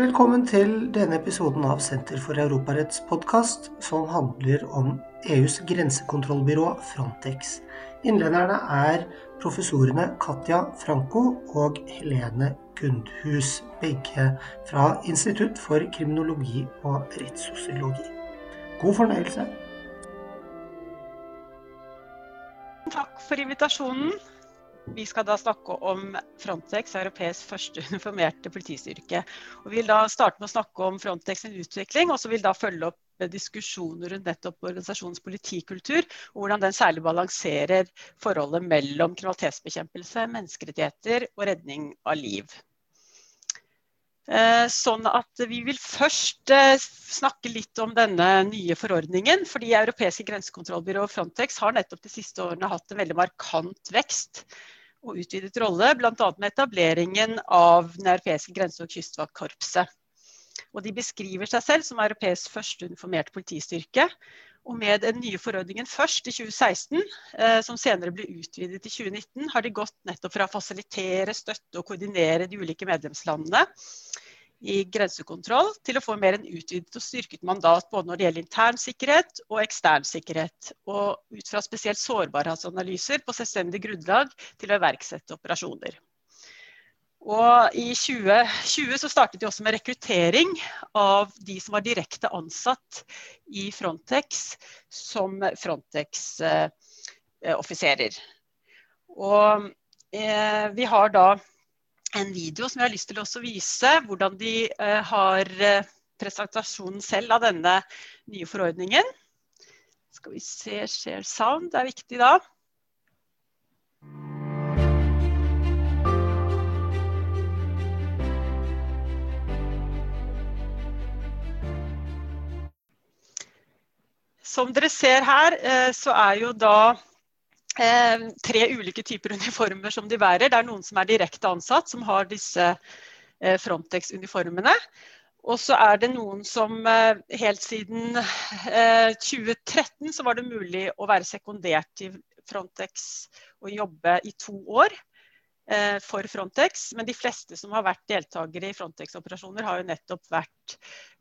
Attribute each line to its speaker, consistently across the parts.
Speaker 1: Velkommen til denne episoden av Senter for europaretts podkast, som handler om EUs grensekontrollbyrå Frontex. Innlederne er professorene Katja Franco og Helene Gundhus, begge fra Institutt for kriminologi og rettssosiologi. God fornøyelse.
Speaker 2: Takk for invitasjonen. Vi skal da snakke om Frontex, europeisk første uniformerte politistyrke. Og vi vil da starte med å snakke om Frontex sin utvikling, og så vil da følge opp diskusjoner rundt nettopp organisasjonens politikultur, og hvordan den særlig balanserer forholdet mellom kriminalitetsbekjempelse, menneskerettigheter og redning av liv. Eh, sånn at Vi vil først eh, snakke litt om denne nye forordningen. fordi Europeiske grensekontrollbyrå Frontex har nettopp de siste årene hatt en veldig markant vekst og utvidet rolle, bl.a. med etableringen av den europeiske grense- og kystvaktkorpset. Og de beskriver seg selv som europeisk første uniformerte politistyrke. Og med den nye forordningen først i 2016, eh, som senere ble utvidet i 2019, har de gått nettopp fra å fasilitere, støtte og koordinere de ulike medlemslandene i grensekontroll til å få mer en utvidet og styrket mandat både når det gjelder intern sikkerhet og ekstern sikkerhet, og ut fra spesielt sårbarhetsanalyser på selvstendig grunnlag til å iverksette operasjoner. Og I 2020 så startet de også med rekruttering av de som var direkte ansatt i Frontex som Frontex-offiserer. Eh, og eh, vi har da en video som jeg har lyst til å vise hvordan de uh, har uh, presentasjonen selv av denne nye forordningen. Skal vi se Share sound, det er viktig da. Som dere ser her, uh, så er jo da eh, tre ulike typer uniformer som de bærer. Det er noen som er direkte ansatt, som har disse eh, Frontex-uniformene. Og så er det noen som eh, helt siden 2013 eh, så var det mulig å være sekundert til Frontex og jobbe i to år for Frontex. Men de fleste som har vært deltakere i Frontex-operasjoner, har jo nettopp vært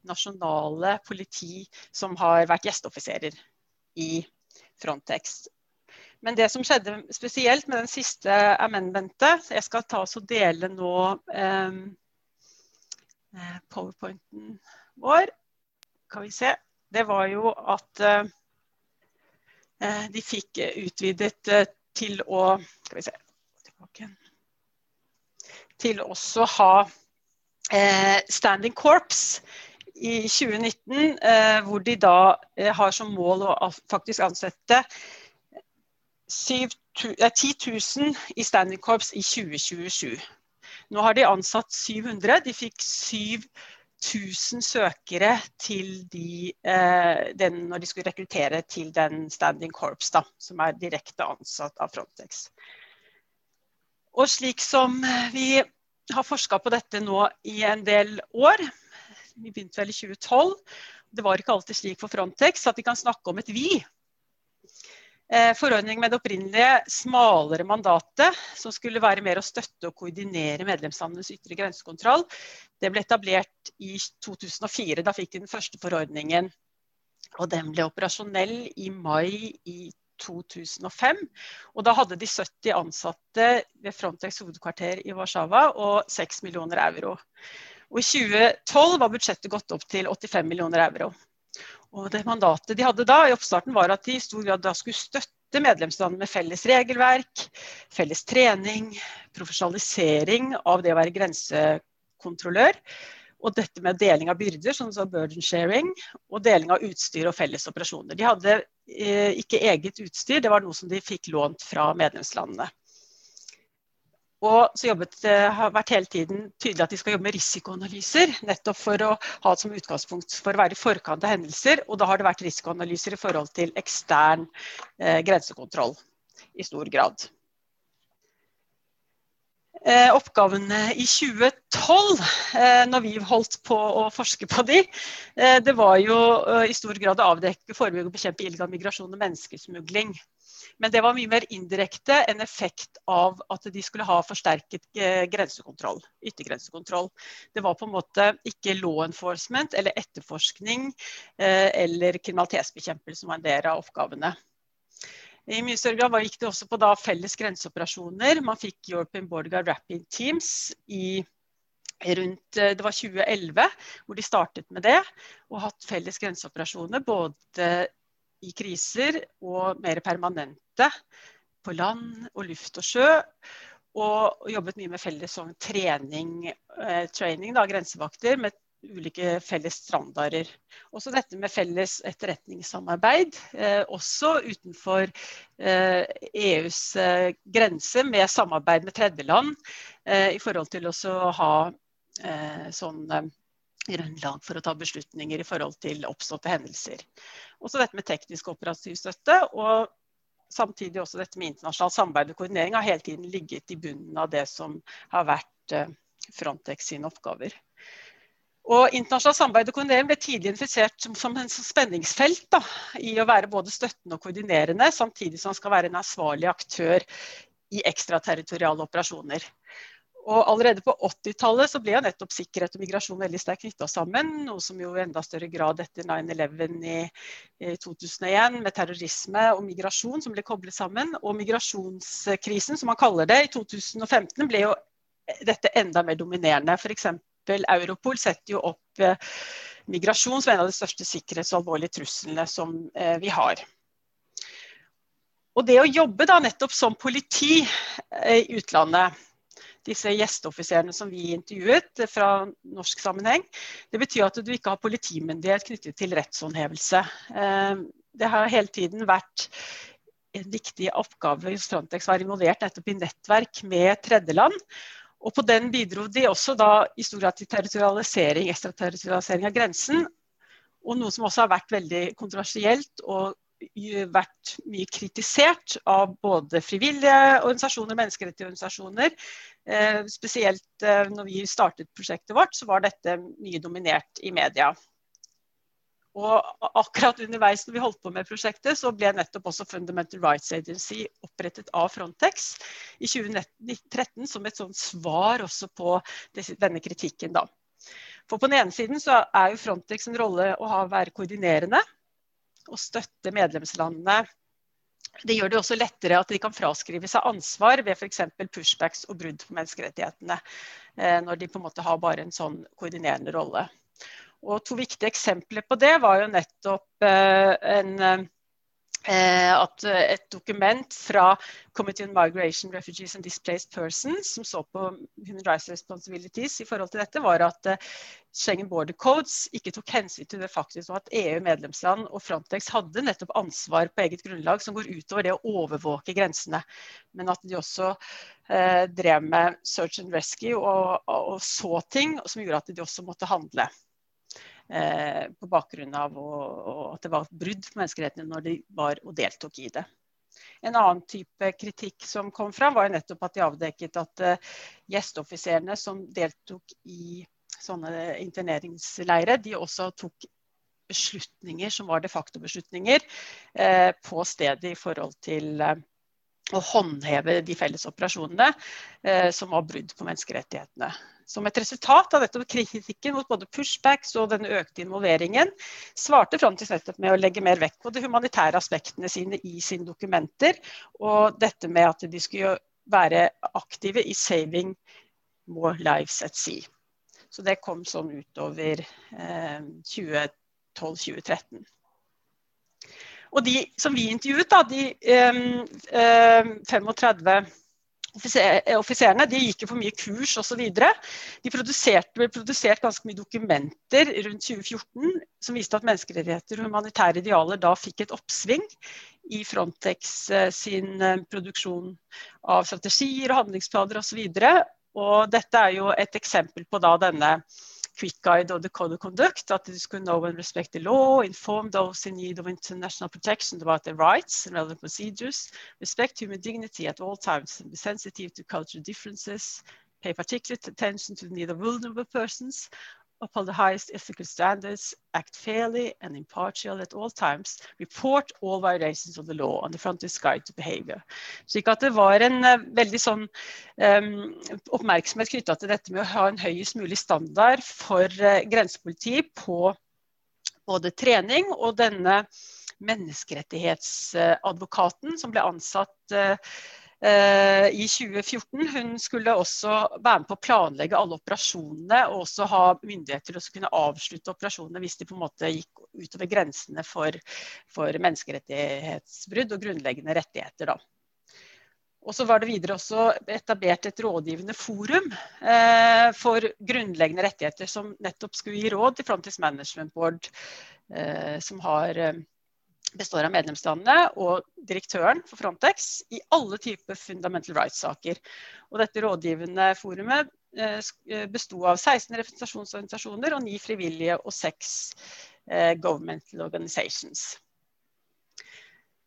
Speaker 2: nasjonale politi som har vært gjesteoffiserer i Frontex. Men det som skjedde spesielt med den siste amendmentet Jeg skal ta oss og dele nå ehm, eh, powerpointen vår. Kan vi se. Det var jo at eh, de fikk utvidet eh, til å Skal vi se tilbake. Til også ha eh, standing corps i 2019, eh, hvor de da eh, har som mål å faktisk ansette 10 000 i Standing Corps i 2027. Nå har de ansatt 700. De fikk 7000 søkere til de, eh, den, når de skulle rekruttere til den Standing Corps, da, som er direkte ansatt av Frontex. Og slik som vi har forska på dette nå i en del år, vi begynte vel i 2012, det var ikke alltid slik for Frontex at de kan snakke om et vi Eh, forordning med det opprinnelige smalere mandatet, som skulle være mer å støtte og koordinere medlemslandenes ytre grensekontroll, det ble etablert i 2004. Da fikk de den første forordningen. Og den ble operasjonell i mai i 2005. Og da hadde de 70 ansatte ved Frontex hovedkvarter i Warszawa og 6 millioner euro. Og I 2012 var budsjettet gått opp til 85 millioner euro. Og det mandatet de hadde da i oppstarten var at de i stor grad da skulle støtte medlemslandene med felles regelverk, felles trening, profesjonalisering av det å være grensekontrollør. Og dette med deling av byrder, sånn som burden sharing, og deling av utstyr og felles operasjoner. De hadde eh, ikke eget utstyr, det var noe som de fikk lånt fra medlemslandene. Og så jobbet, det har vært hele tiden tydelig at de skal jobbe med risikoanalyser. Nettopp for å ha det som utgangspunkt for å være i forkant av hendelser. Og da har det vært risikoanalyser i forhold til ekstern eh, grensekontroll i stor grad. Eh, oppgavene i 2012, eh, når vi holdt på å forske på de, eh, det var jo eh, i stor grad å avdekke, forebygge og bekjempe illegal migrasjon og menneskesmugling. Men det var mye mer indirekte en effekt av at de skulle ha forsterket eh, grensekontroll, yttergrensekontroll. Det var på en måte ikke law enforcement eller etterforskning eh, eller kriminalitetsbekjempelse som var en del av oppgavene. I mye større grad gikk det også på felles grenseoperasjoner. Man fikk European Border Rapid Teams i rundt eh, det var 2011 hvor de startet med det, og hatt felles grenseoperasjoner både i kriser og mer permanente på land og luft og sjø. Og jobbet mye med felles sånn trening, eh, training, da, grensevakter, med ulike felles standarder. Også dette med felles etterretningssamarbeid, eh, også utenfor eh, EUs eh, grense, med samarbeid med tredjeland eh, i forhold til å ha eh, sånn grunnlag for å ta beslutninger i forhold til oppståtte hendelser. Også dette med teknisk operativ støtte, og samtidig også dette med internasjonalt samarbeid og koordinering har hele tiden ligget i bunnen av det som har vært eh, Frontex sine oppgaver. Og Internasjonalt samarbeid og koordinering ble tidlig infisert som, som en spenningsfelt da, i å være både støttende og koordinerende, samtidig som man skal være en ansvarlig aktør i ekstraterritoriale operasjoner. Og allerede på 80-tallet så ble jo nettopp sikkerhet og migrasjon veldig sterkt knytta sammen. Noe som jo i enda større grad etter 9-11 i, i, 2001 med terrorisme og migrasjon som ble koblet sammen. Og migrasjonskrisen, som man kaller det, i 2015 ble jo dette enda mer dominerende. F.eks. Europol setter jo opp eh, migrasjon som en av de største sikkerhets- og alvorlige truslene som eh, vi har. Og det å jobbe da nettopp som politi eh, i utlandet disse gjesteoffiserene som vi intervjuet fra norsk sammenheng. Det betyr at du ikke har politimyndighet knyttet til rettshåndhevelse. Eh, det har hele tiden vært en viktig oppgave hos Frontex være involvert nettopp i nettverk med tredjeland. Og på den bidro de også da i stor grad til territorialisering, ekstraterritorialisering av grensen. Og noe som også har vært veldig kontroversielt og vært mye kritisert av både frivillige organisasjoner og menneskerettighetsorganisasjoner. Eh, spesielt eh, når vi startet prosjektet vårt, så var dette mye dominert i media. Og akkurat underveis når vi holdt på med prosjektet, så ble nettopp også Fundamental Rights Agency opprettet av Frontex i 2013 som et sånt svar også på denne kritikken. da. For på den ene siden så er jo Frontex en rolle å ha, være koordinerende og støtte medlemslandene. Det gjør det også lettere at de kan fraskrive seg ansvar ved f.eks. pushbacks og brudd på menneskerettighetene, eh, når de på en måte har bare en sånn koordinerende rolle. Og To viktige eksempler på det var jo nettopp eh, en Eh, at eh, et dokument fra Committee on Migration, Refugees and Displaced Persons, som så på Human Rights Responsibilities i forhold til dette, var at eh, Schengen Border Codes ikke tok hensyn til det faktum at EU, medlemsland og Frontex hadde nettopp ansvar på eget grunnlag som går utover det å overvåke grensene. Men at de også eh, drev med search and rescue og, og, og så ting som gjorde at de også måtte handle. Eh, på bakgrunn av å, at det var brudd på menneskerettighetene når de var og deltok i det. En annen type kritikk som kom fram, var jo nettopp at de avdekket at eh, gjesteoffiserene som deltok i sånne interneringsleirer, de også tok beslutninger som var de facto-beslutninger eh, på stedet i forhold til eh, å håndheve de felles operasjonene som var brudd på menneskerettighetene. Som et resultat av dette kritikken mot både pushbacks og den økte involveringen, svarte Frontex nettopp med å legge mer vekt på de humanitære aspektene sine i sine dokumenter, og dette med at de skulle være aktive i 'saving more lives at sea'. Så det kom sånn utover eh, 2012-2013. Og de som vi intervjuet, da, de eh, eh, 35 offiserene de gikk jo for mye kurs osv. De ble produsert ganske mye dokumenter rundt 2014 som viste at menneskerettigheter og humanitære idealer da fikk et oppsving i Frontex eh, sin eh, produksjon av strategier og handlingsplaner osv. Og, så og dette er jo et eksempel på da denne quick guide of the code of conduct, that they could know and respect the law, inform those in need of international protection about their rights and relevant procedures, respect human dignity at all times, and be sensitive to cultural differences, pay particular attention to the need of vulnerable persons, uphold the highest ethical standards, act fairly and impartial at all times, report all violations of the law on the frontiers guide to behavior. Slik at det var en uh, veldig sånn um, oppmerksomhet knytta til dette med å ha en høyest mulig standard for uh, grensepoliti på både trening og denne menneskerettighetsadvokaten som ble ansatt uh, i 2014. Hun skulle også være med på å planlegge alle operasjonene og også ha myndighet til å kunne avslutte operasjonene hvis de på en måte gikk utover grensene for, for menneskerettighetsbrudd og grunnleggende rettigheter. Da. Og så var det videre også etablert et rådgivende forum eh, for grunnleggende rettigheter, som nettopp skulle gi råd til Frontex Management Board, eh, som har eh, består av medlemslandene og direktøren for Frontex i alle typer fundamental rights-saker. Og dette rådgivende forumet eh, eh, besto av 16 representasjonsorganisasjoner og 9 frivillige og 6 eh, governmental organizations.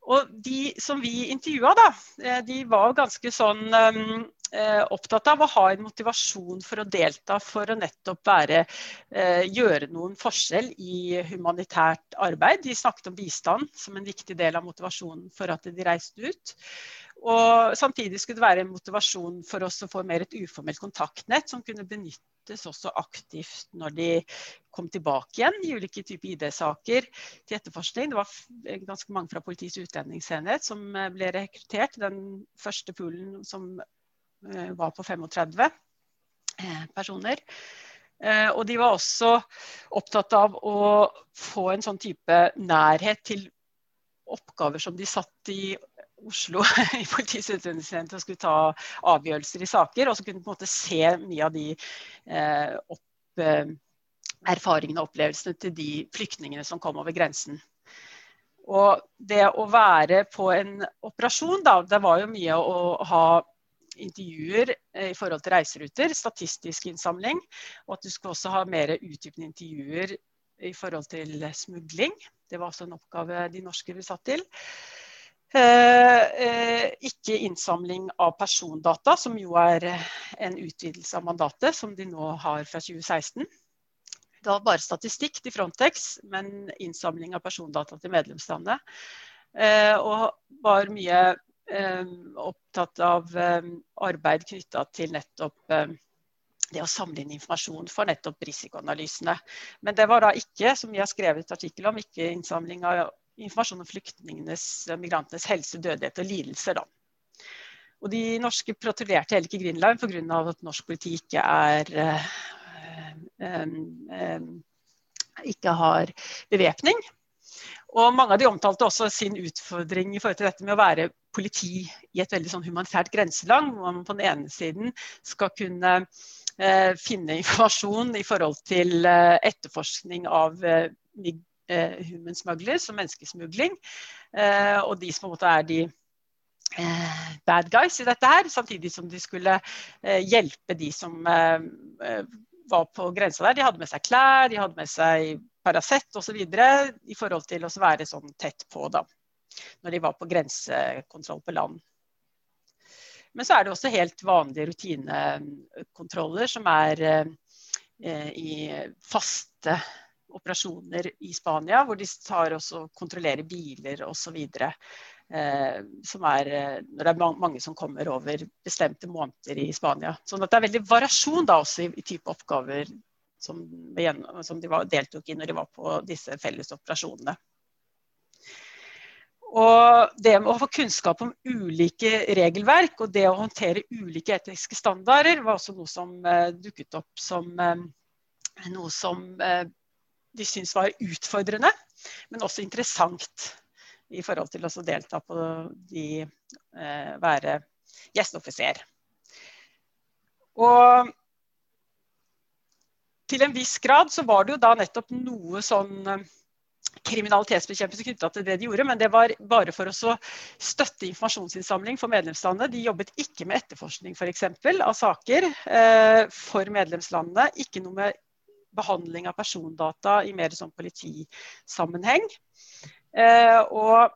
Speaker 2: Og de som vi intervjua, da, de var ganske sånn um, eh, opptatt av å ha en motivasjon for å delta, for å nettopp være, eh, gjøre noen forskjell i humanitært arbeid. De snakket om bistand som en viktig del av motivasjonen for at de reiste ut. Og samtidig skulle det være en motivasjon for oss å få mer et uformelt kontaktnett som kunne benyttes også aktivt når de kom tilbake igjen i ulike typer ID-saker til etterforskning. Det var ganske mange fra Politiets utlendingsenhet som eh, ble rekruttert. Den første poolen som Eh, var på 35 eh, personer. Eh, og de var også opptatt av å få en sånn type nærhet til oppgaver som de satt i Oslo i Politiets utlendingsenhet og skulle ta avgjørelser i saker. Og så kunne på en måte se mye av de eh, opp, eh, erfaringene og opplevelsene til de flyktningene som kom over grensen. Og det å være på en operasjon, da, det var jo mye å ha intervjuer eh, i forhold til reiseruter, statistisk innsamling, og at du skulle også ha mer utdypende intervjuer i forhold til smugling. Det var også en oppgave de norske ble satt til. Eh, eh, ikke innsamling av persondata, som jo er en utvidelse av mandatet, som de nå har fra 2016. Det var bare statistikk til Frontex, men innsamling av persondata til medlemslandet. Eh, og var mye Eh, opptatt av eh, arbeid knytta til nettopp eh, det å samle inn informasjon for nettopp risikoanalysene. Men det var da ikke, som vi har skrevet artikkel om, ikke innsamling av informasjon om flyktningenes, migrantenes helse, dødelighet og lidelser. Da. Og de norske protellerte heller ikke Greenland pga. at norsk politi ikke er øh, øh, ikke har bevæpning. Og mange av de omtalte også sin utfordring i forhold til dette med å være politi i et veldig sånn humanitært grenseland, hvor man på den ene siden skal kunne eh, finne informasjon i forhold til eh, etterforskning av eh, eh human smugglers og menneskesmugling, eh, og de som på en måte er de eh, bad guys i dette her, samtidig som de skulle hjelpe de som var på grensa der. De hadde med seg klær, de hadde med seg Paracet osv. i forhold til å være sånn tett på da, når de var på grensekontroll på land. Men så er det også helt vanlige rutinekontroller som er eh, i faste operasjoner i Spania, hvor de tar også kontrollerer biler osv. Eh, som er eh, når det er mange som kommer over bestemte måneder i Spania. Sånn at det er veldig variasjon da også i, i type oppgaver som, som de var, deltok i når de var på disse felles operasjonene. Og det med å få kunnskap om ulike regelverk og det å håndtere ulike etiske standarder var også noe som uh, dukket opp som uh, noe som uh, de syntes var utfordrende, men også interessant i forhold til å delta på de være gjesteoffiser. Og til en viss grad så var det jo da nettopp noe sånn eh, kriminalitetsbekjempelse knytta til det de gjorde, men det var bare for å støtte informasjonsinnsamling for medlemslandene. De jobbet ikke med etterforskning for eksempel, av saker eh, for medlemslandene. Ikke noe med behandling av persondata i mer sånn politisammenheng. Eh, og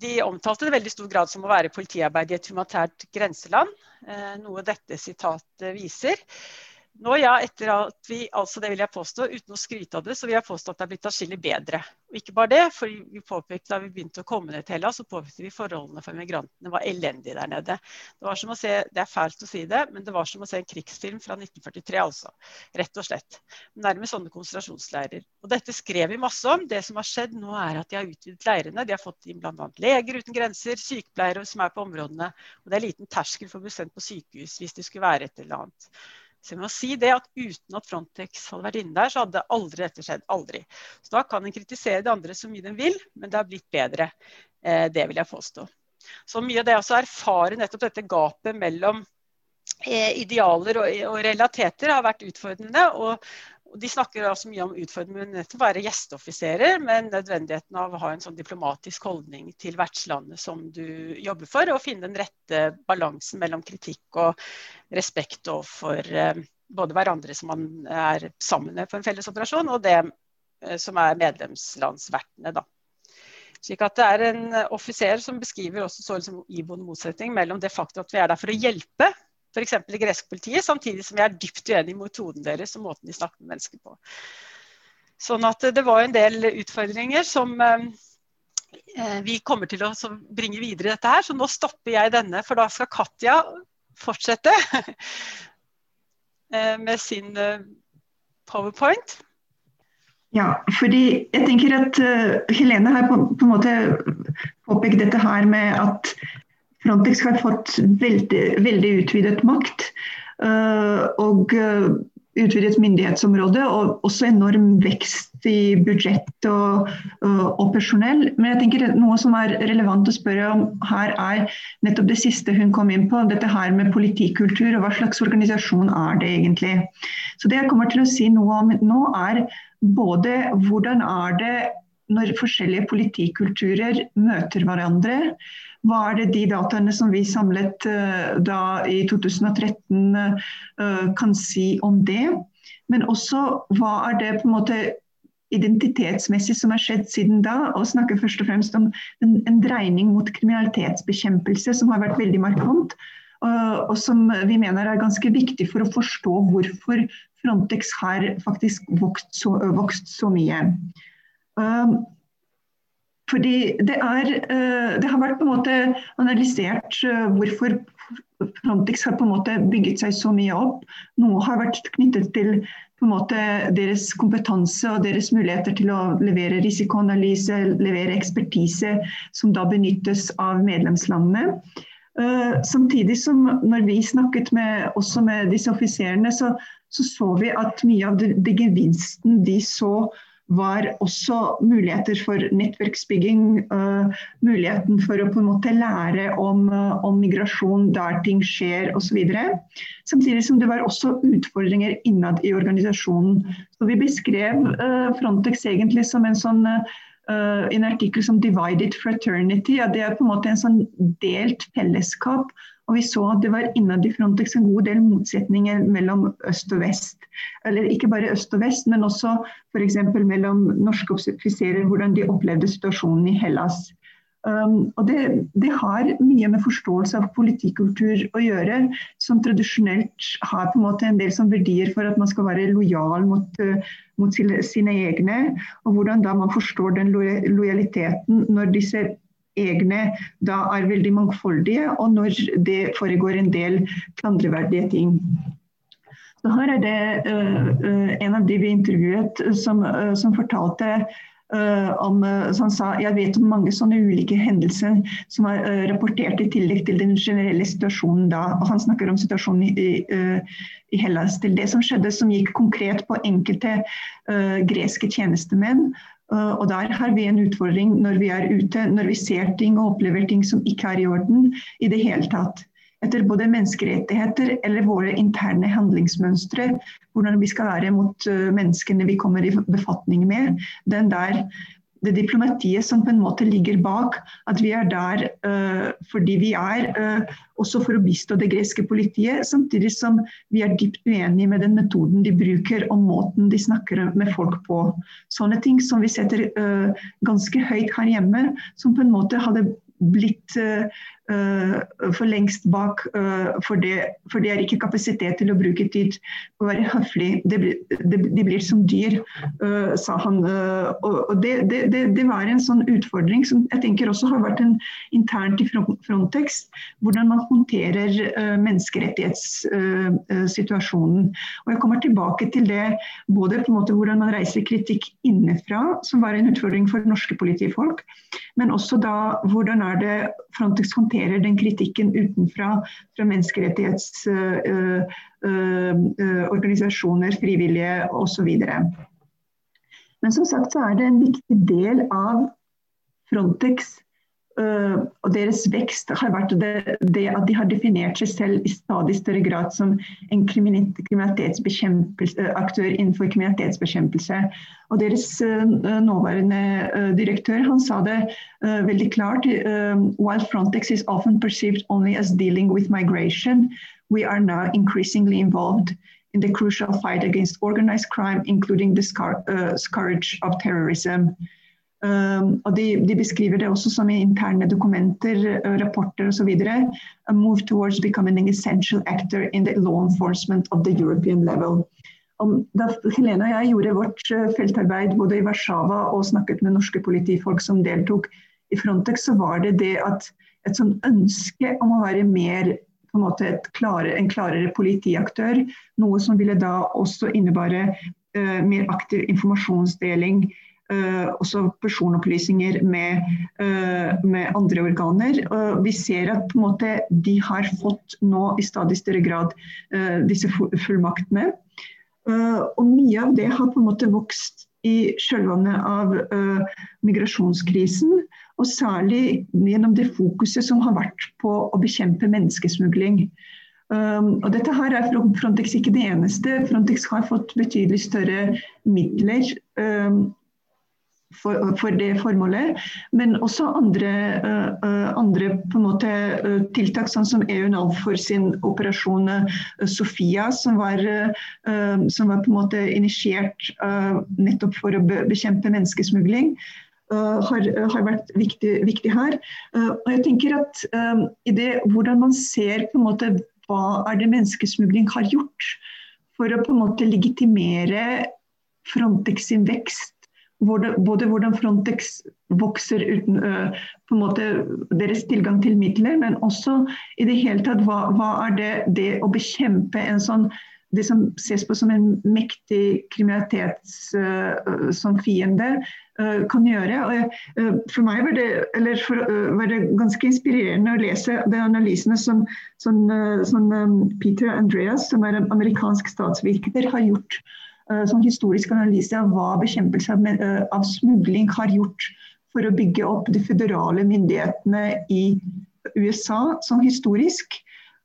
Speaker 2: de omtalte det veldig stor grad som å være politiarbeid i et humanitært grenseland, eh, noe dette sitatet viser Nå, ja, etter at vi, altså det vil jeg påstå, uten å skryte av det, så vil jeg påstå at det er blitt atskillig bedre. Og ikke bare det, for vi påpekte da vi begynte å komme ned til Hellas, så påpekte vi forholdene for migrantene var elendige der nede. Det var som å se, det er fælt å si det, men det var som å se en krigsfilm fra 1943, altså. Rett og slett. Nærmest sånne konsentrasjonsleirer. Og dette skrev vi masse om. Det som har skjedd nå, er at de har utvidet leirene. De har fått inn bl.a. Leger uten grenser, sykepleiere som er på områdene. Og det er liten terskel for å bli sendt på sykehus hvis det skulle være et eller annet. Så jeg må si det at Uten at Frontex hadde vært inne der, så hadde aldri dette skjedd. Aldri. Så Da kan en kritisere de andre så mye de vil, men det har blitt bedre. Eh, det vil jeg påstå. Så mye av det å erfare nettopp dette gapet mellom eh, idealer og, og, realiteter har vært utfordrende. Og, de snakker altså mye om utfordringen med å være gjesteoffiserer, men nødvendigheten av å ha en sånn diplomatisk holdning til vertslandet som du jobber for, og finne den rette balansen mellom kritikk og respekt overfor eh, både hverandre som man er sammen med på en felles operasjon, og det eh, som er medlemslandsvertene. da. Slik at Det er en offiser som beskriver også så liksom iboende motsetning mellom det faktum at vi er der for å hjelpe f.eks. det greske politiet, samtidig som jeg er dypt uenig i metoden deres og måten de snakker med mennesker på. Sånn at det var en del utfordringer som eh, eh, vi kommer til å bringe videre i dette her. Så nå stopper jeg denne, for da skal Katja fortsette eh, med sin powerpoint.
Speaker 3: Ja, fordi jeg tenker at Helene har på, på, en måte påpekt dette her med at Frontex har fått veldig, veldig utvidet makt. Eh, og eh, utvidet myndighetsområde og også enorm vekst i budsjett og, og, personell. Men jeg tenker noe som er relevant å spørre om her, er nettopp det siste hun kom inn på. Dette her med politikultur og hva slags organisasjon er det egentlig. Så det jeg kommer til å si noe om nå, er både hvordan er det når forskjellige politikulturer møter hverandre hva er det de dataene som vi samlet uh, da i 2013 uh, eh, kan si om det? Men også hva er det på en måte identitetsmessig som har skjedd siden da, og snakker først og fremst om en, en dreining mot kriminalitetsbekjempelse som har vært veldig markant. Og som vi mener er ganske viktig for å forstå hvorfor Frontex har faktisk vokst så, vokst så mye. Fordi det, er, eh, det har vært på en måte analysert eh, hvorfor Frontex har på en måte bygget seg så mye opp. Noe har vært knyttet til på en måte deres kompetanse og deres muligheter til å levere risikoanalyse, levere ekspertise som da benyttes av medlemslandene. Uh, samtidig som når vi snakket med, også med disse offiserene, så, så, så vi at mye av det, det gevinsten de så var også muligheter for nettverksbygging. Uh, muligheten for å på en måte lære om, uh, om migrasjon der ting skjer osv. Samtidig som det var også utfordringer innad i organisasjonen. Så vi beskrev uh, Frontex egentlig som en sånn en artikkel som 'divided fraternity'. Ja, det er på en måte en sånn delt fellesskap og vi så at det var innad i Frontex en god del motsetninger mellom øst og vest. Eller ikke bare øst og vest, men også f.eks. mellom norske offiserer, hvordan de opplevde situasjonen i Hellas. Um, og det, det, har mye med forståelse av politikultur å gjøre, som tradisjonelt har på en måte en del som verdier for at man skal være lojal mot, uh, mot sine egne. Og hvordan da man forstår den lojaliteten når disse egne da er veldig mangfoldige, og når det foregår en del klandreverdige ting. Så her er det uh, en av de vi intervjuet som, uh, som fortalte Uh, om, så han sa jeg vet om mange sånne ulike hendelser som er rapportert i tillegg til den generelle situasjonen da. og Han snakker om situasjonen i, i Hellas. til Det som skjedde som gikk konkret på enkelte greske tjenestemenn. Eh, og der har vi en utfordring når vi er ute, når vi ser ting og opplever ting som ikke er i orden i det hele tatt. Etter både menneskerettigheter eller våre interne handlingsmønstre, hvordan vi skal være mot eh, menneskene vi kommer i befatning med. Den der det diplomatiet som på en måte ligger bak at vi er der uh, fordi vi er uh, også for å bistå det greske politiet, samtidig som vi er dypt uenige med den metoden de bruker og måten de snakker med folk på. Sånne ting som vi setter uh, ganske høyt her hjemme, som på en måte hadde blitt for lengst bak, for det, for det, er ikke kapasitet til å bruke tid på å være høflig. De, de, de blir som dyr, sa han. Og det, det, var en sånn utfordring som jeg tenker også har vært en internt i Frontex. Hvordan man håndterer menneskerettighetssituasjonen. Og jeg kommer tilbake til det både på en måte hvordan man reiser kritikk innenfra, som var en utfordring for norske politifolk, men også da hvordan er det Frontex håndterer den kritikken utenfra fra menneskerettighetsorganisasjoner, frivillige osv. Men som sagt så er det en viktig del av Frontex og deres vekst har vært det, det, at de har definert seg selv i stadig større grad som en aktør innenfor kriminalitetsbekjempelse. Og deres uh, nåværende uh, direktør han sa det veldig klart. While Frontex is often perceived only as dealing with migration, we are now increasingly involved in the crucial fight against organized crime, including the scourge of terrorism. Um, og de, de, beskriver det også som i interne dokumenter, uh, rapporter osv. A move towards becoming an essential actor in the law enforcement of the European level. Om, da Helene og jeg gjorde vårt uh, feltarbeid både i Warszawa og snakket med norske politifolk som deltok i Frontex, så var det det at et sånn ønske om å være mer en klare, en klarere politiaktør, noe som ville da også innebære uh, mer aktiv informasjonsdeling også personopplysninger med, uh, med, andre organer. Uh, vi ser at måte, de har fått nå i stadig større grad eh, disse fullmaktene. og mye av det har på en måte vokst i kjølvannet av migrasjonskrisen. Og særlig gjennom det fokuset som har vært på å bekjempe menneskesmugling. Um, og dette her er Frontex ikke det eneste. Frontex har fått betydelig større midler um, for, for, det formålet. Men også andre, uh, andre måte, uh, tiltak, sånn som EU-NAV for sin operasjon Sofia, som var, som var, på en måte initiert nettopp for å be bekjempe menneskesmugling. Har, har, vært viktig, viktig her. og jeg tenker at i det hvordan man ser på en måte hva er det menneskesmugling har gjort for å på en måte legitimere Frontex sin vekst både hvordan Frontex vokser uten på en måte deres tilgang til midler, men også i det hele tatt hva, hva er det, det å bekjempe en sånn det som ses på som en mektig kriminalitets uh, som fiende, uh, kan gjøre. Og, uh, for meg var det, for, var det, ganske inspirerende å lese de analysene som, som, som um, Peter Andreas, som er en amerikansk statsvirker, har gjort sånn historisk analyse av hva bekjempelse av, eh, smugling har gjort for å bygge opp de føderale myndighetene i USA sånn historisk.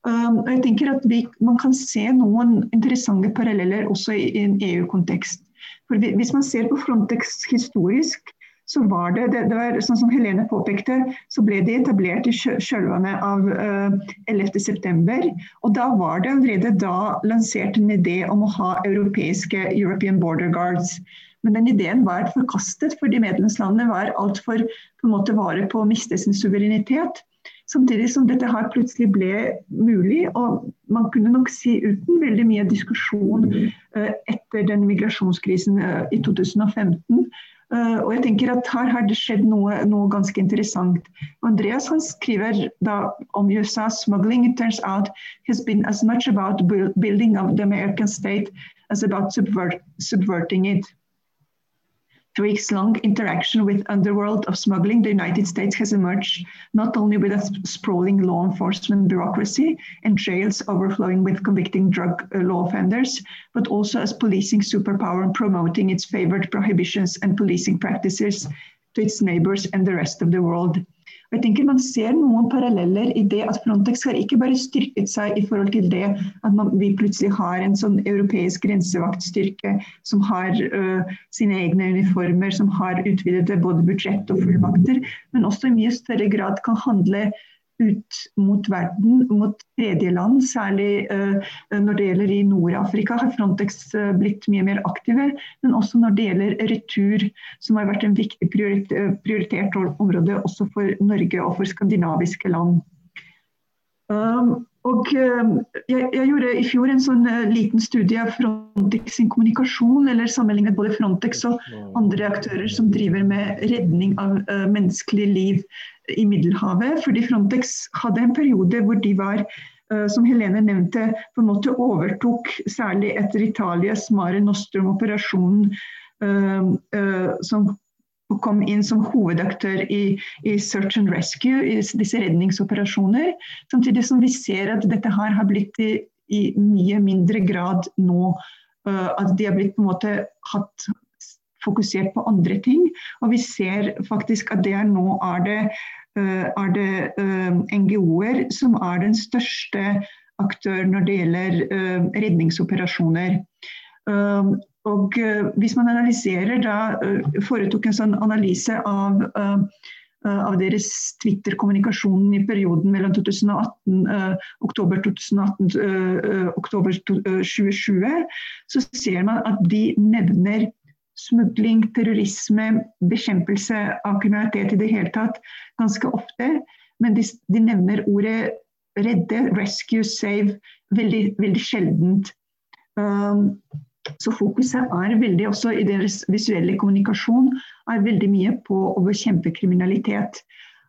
Speaker 3: Um, og jeg tenker at vi, Man kan se noen interessante paralleller også i en EU-kontekst. For Hvis man ser på Frontex historisk, så var det, det, det var, sånn som Helene påpekte, så ble det etablert i kjølvannet av uh, eh, 11.9. Og da var det allerede da lansert en idé om å ha europeiske European Border Guards. Men den ideen var forkastet fordi medlemslandene var altfor på en måte vare på å miste sin suverenitet. Samtidig som dette her plutselig ble mulig, og man kunne nok si uten veldig mye diskusjon uh, etter den migrasjonskrisen uh, i 2015, Uh, og jeg tenker at Her har det skjedd noe, noe ganske interessant. Andreas han skriver da om USA smuggling. It turns out has been as much about building of the American state as about subvert, subverting it. Through weeks long interaction with underworld of smuggling, the United States has emerged not only with a sprawling law enforcement bureaucracy and jails overflowing with convicting drug uh, law offenders, but also as policing superpower and promoting its favored prohibitions and policing practices to its neighbors and the rest of the world. Jeg tenker Man ser noen paralleller i det at Frontex har ikke bare styrket seg i forhold til det at man, vi plutselig har en sånn europeisk grensevaktstyrke som har uh, sine egne uniformer, som har utvidet både budsjett og fullmakter, men også i mye større grad kan handle ut mot verden, mot tredjeland. Særlig uh, når det gjelder i Nord-Afrika har Frontex uh, blitt mye mer aktive. Men også når det gjelder retur, som har vært en viktig prioritert, prioritert område også for Norge og for skandinaviske land. Um, og jeg, jeg, gjorde i fjor en sånn liten studie av Frontex sin kommunikasjon, eller sammenlignet både Frontex og andre aktører som driver med redning av uh, menneskelig liv i Middelhavet. Fordi Frontex hadde en periode hvor de var, som Helene nevnte, på en måte overtok særlig etter Italias Mare Nostrum-operasjonen, som kom inn som hovedaktør i, i, search and rescue, i disse redningsoperasjoner. Samtidig som vi ser at dette her har blitt i, i mye mindre grad nå. At de har blitt på en måte hatt fokusert på andre ting. Og vi ser faktisk at det er nå er det, uh, er det uh, NGO-er som er den største aktør når det gjelder redningsoperasjoner. Um, og Hvis man analyserer, da foretok en sånn analyse av, av deres Twitter-kommunikasjon i perioden mellom 2018, oktober 2018 oktober 2020, så ser man at de nevner smugling, terrorisme, bekjempelse av kriminalitet i det hele tatt ganske ofte. Men de, de nevner ordet redde, rescue, save veldig, veldig sjeldent. Um, så fokuset er veldig også i deres visuelle kommunikasjon er veldig mye på å bekjempe kriminalitet.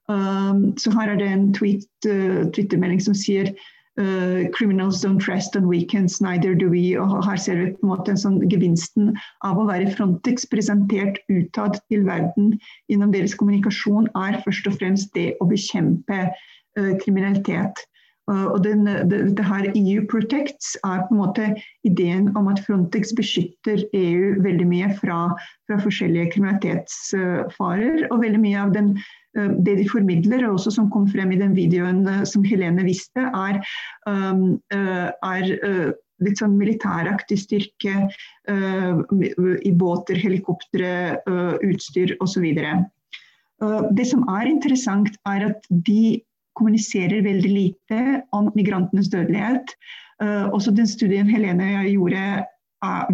Speaker 3: Um, så her er det en tweet, uh, twittermelding som sier uh, 'Criminals don't rest on weekends, neither do we'. Og her ser vi på en måte en sånn gevinsten av å være Frontex presentert utad til verden gjennom deres kommunikasjon, er først og fremst det å bekjempe uh, kriminalitet. Uh, og den, det, det, her EU Protects er på en måte ideen om at Frontex beskytter EU veldig mye fra, fra forskjellige kriminalitetsfarer. Og veldig mye av den, det de formidler, og også som kom frem i den videoen uh, som Helene viste, er, um, er litt sånn militæraktig styrke i båter, helikoptre, utstyr osv. Det som er interessant, er at de kommuniserer veldig lite om migrantenes dødelighet. Også den studien Helene og jeg gjorde,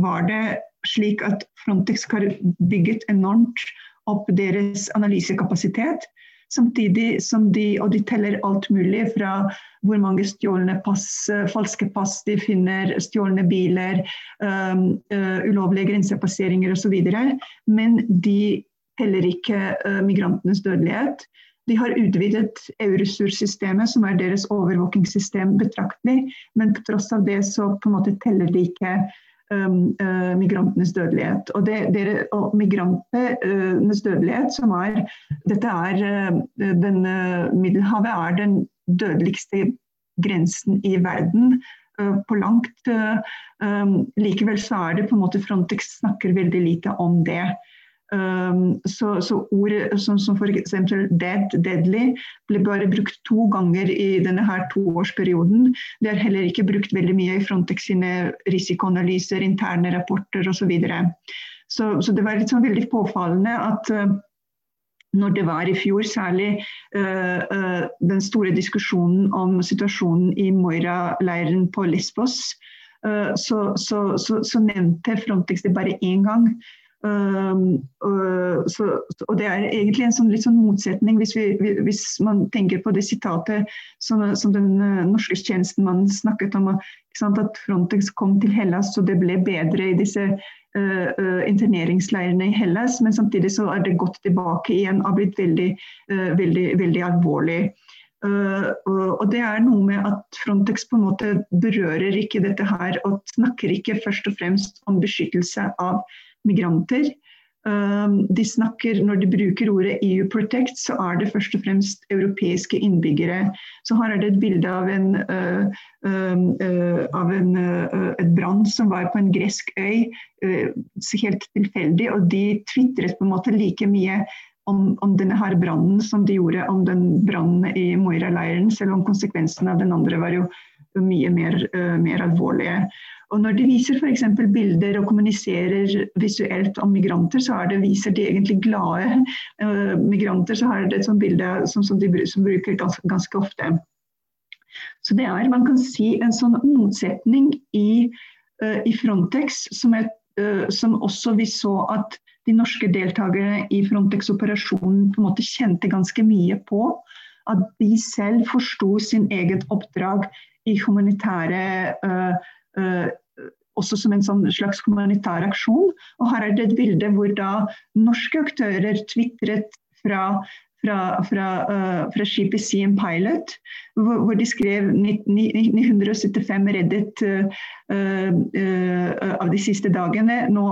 Speaker 3: var det slik at Frontex har bygget enormt opp deres analysekapasitet. Samtidig som de, og de teller alt mulig fra hvor mange stjålne pass, uh, falske pass de finner, stjålne biler, um, uh, ulovlige grensepasseringer osv. Men de teller ikke uh, migrantenes dødelighet. De har utvidet EU-ressurssystemet, som er deres overvåkingssystem, betraktelig. Men på tross av det så på en måte teller de ikke migrantenes dødelighet. Og, det, det, og migrantenes dødelighet, som er Dette er uh, den, uh, Middelhavet er den dødeligste grensen i verden uh, på langt. Uh, um, likevel så er det på en måte Frontex snakker veldig lite om det. Um, så, så ord som, som f.eks. dead, deadly, ble bare brukt to ganger i denne her toårsperioden. Det er heller ikke brukt veldig mye i Frontex sine risikoanalyser, interne rapporter osv. Så, videre. så Så det var litt sånn veldig påfallende at uh, når det var i fjor, særlig uh, uh, den store diskusjonen om situasjonen i Moira-leiren på Lesbos, så, så, så, nevnte Frontex det bare én gang. Uh, så, og Det er egentlig en sånn, litt sånn motsetning hvis, vi, hvis, man tenker på det sitatet som, som den uh, norske tjenestemannen snakket om, sant, at Frontex kom til Hellas og det ble bedre i disse uh, interneringsleirene i Hellas, men samtidig så er det gått tilbake igjen og blitt veldig, veldig, veldig alvorlig. Og det er noe med at Frontex på en måte berører ikke dette her og snakker ikke først og fremst om beskyttelse av migranter. Um, de snakker, Når de bruker ordet EU Protect, så er det først og fremst europeiske innbyggere. Så her er det et bilde av en, uh, av en et brann som var på en gresk øy, helt tilfeldig. Og de tvitret på en måte like mye om, om denne her brannen som de gjorde om den brannen i Moira-leiren, selv om konsekvensene av den andre var jo mye mer, mer alvorlige. Og når de viser f.eks. bilder og kommuniserer visuelt om migranter, så det, viser de egentlig glade uh, migranter. Så har det et sånt bilde som, som de som bruker ganske, ganske, ofte. Så det er, man kan si, en sånn motsetning i, uh, i Frontex som, er, uh, som, også vi så at de norske deltakerne i Frontex-operasjonen på en måte kjente ganske mye på. at de selv forsto sin eget oppdrag i humanitære også som en sånn slags humanitær aksjon. Og her er det et bilde hvor da norske aktører tvitret fra fra, fra, uh, fra skipet Siem Pilot, hvor, hvor, de skrev 975 reddet uh, uh, av de siste dagene. Nå,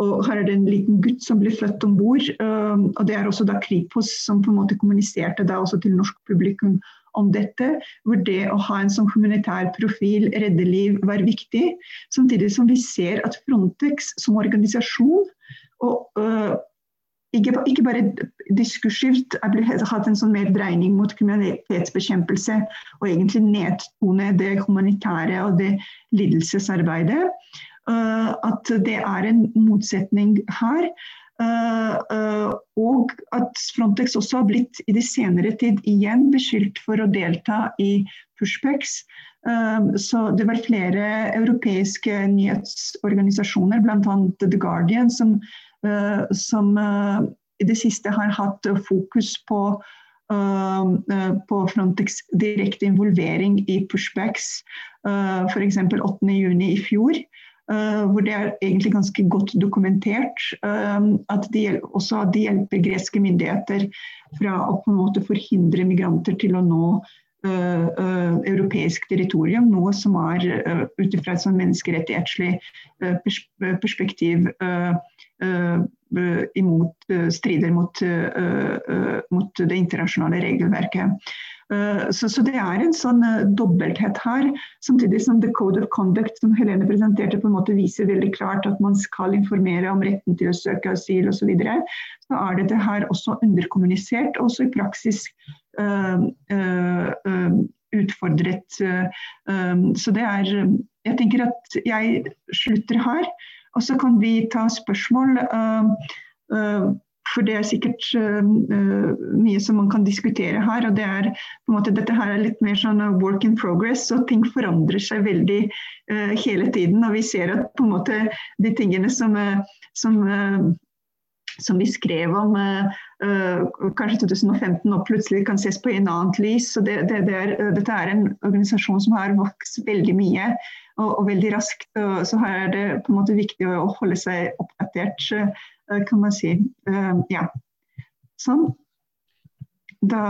Speaker 3: og her er det en liten gutt som ble født om bord. og det er også da Kripos som på en måte kommuniserte da også til norsk publikum om dette, hvor det å ha en sånn humanitær profil, redde liv, var viktig. Samtidig som vi ser at Frontex som organisasjon og ikke, ikke, bare diskursivt jeg har hatt en sånn mer dreining mot kriminalitetsbekjempelse og egentlig nedtone det humanitære og det lidelsesarbeidet. Uh, at det er en motsetning her. Uh, uh, og at Frontex også har blitt i de senere tid igjen beskyldt for å delta i pushbacks. Så det var flere europeiske nyhetsorganisasjoner, bl.a. The Guardian, som som eh, i det siste har hatt fokus på, eh, på Frontex direkte involvering i pushbacks. Uh, F.eks. 8.6 i fjor. hvor det er egentlig ganske godt dokumentert at de, også de hjelper greske myndigheter fra å på en måte forhindre migranter til å nå europeisk territorium, noe som er uh, ut ifra et sånn menneskerettighetslig perspektiv imot, strider mot, mot, det internasjonale regelverket. Så, så, det er en sånn dobbelthet her. Samtidig som The Code of Conduct som Helene presenterte på en måte viser veldig klart at man skal informere om retten til å søke asyl osv. Så, videre, så er dette her også underkommunisert, også i praksis Eh, eh, utfordret. utfordret. Så det er Jeg tenker at jeg slutter her. Og så kan vi ta spørsmål. For det er sikkert uh, mye som man kan diskutere her. og det er på en måte, Dette her er litt mer sånn work in progress, og ting forandrer seg veldig uh, hele tiden. Og vi ser at på en måte de tingene som, som som vi skrev om uh, kanskje 2015 og plutselig kan ses på i en annet lys. Så det, det, det er, dette er en organisasjon som har vokst veldig mye og, og, veldig raskt. Og, så her er det på en måte viktig å holde seg oppdatert, uh, kan man si. Uh, ja. Sånn. Da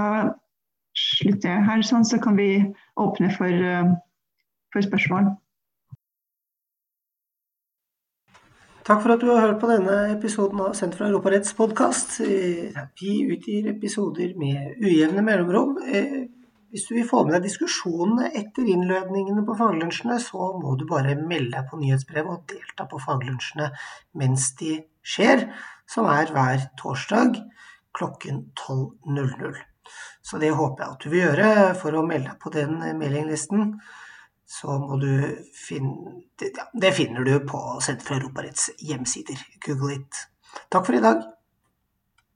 Speaker 3: slutter jeg her, sånn, så kan vi åpne for, for spørsmål.
Speaker 1: Takk for at du har hørt på denne episoden av Senter for Europaretts podkast. Vi utgir episoder med ujevne mellomrom. Eh, hvis du vil få med deg diskusjonene etter innledningene på faglunsjene, så må du bare melde deg på nyhetsbrevet og delta på faglunsjene mens de skjer, som er hver torsdag klokken 12.00. Så det håper jeg at du vil gjøre for å melde deg på den mailinglisten så må du finne Det finner du på Senter for Europaretts hjemsider. Google it. Takk for i dag.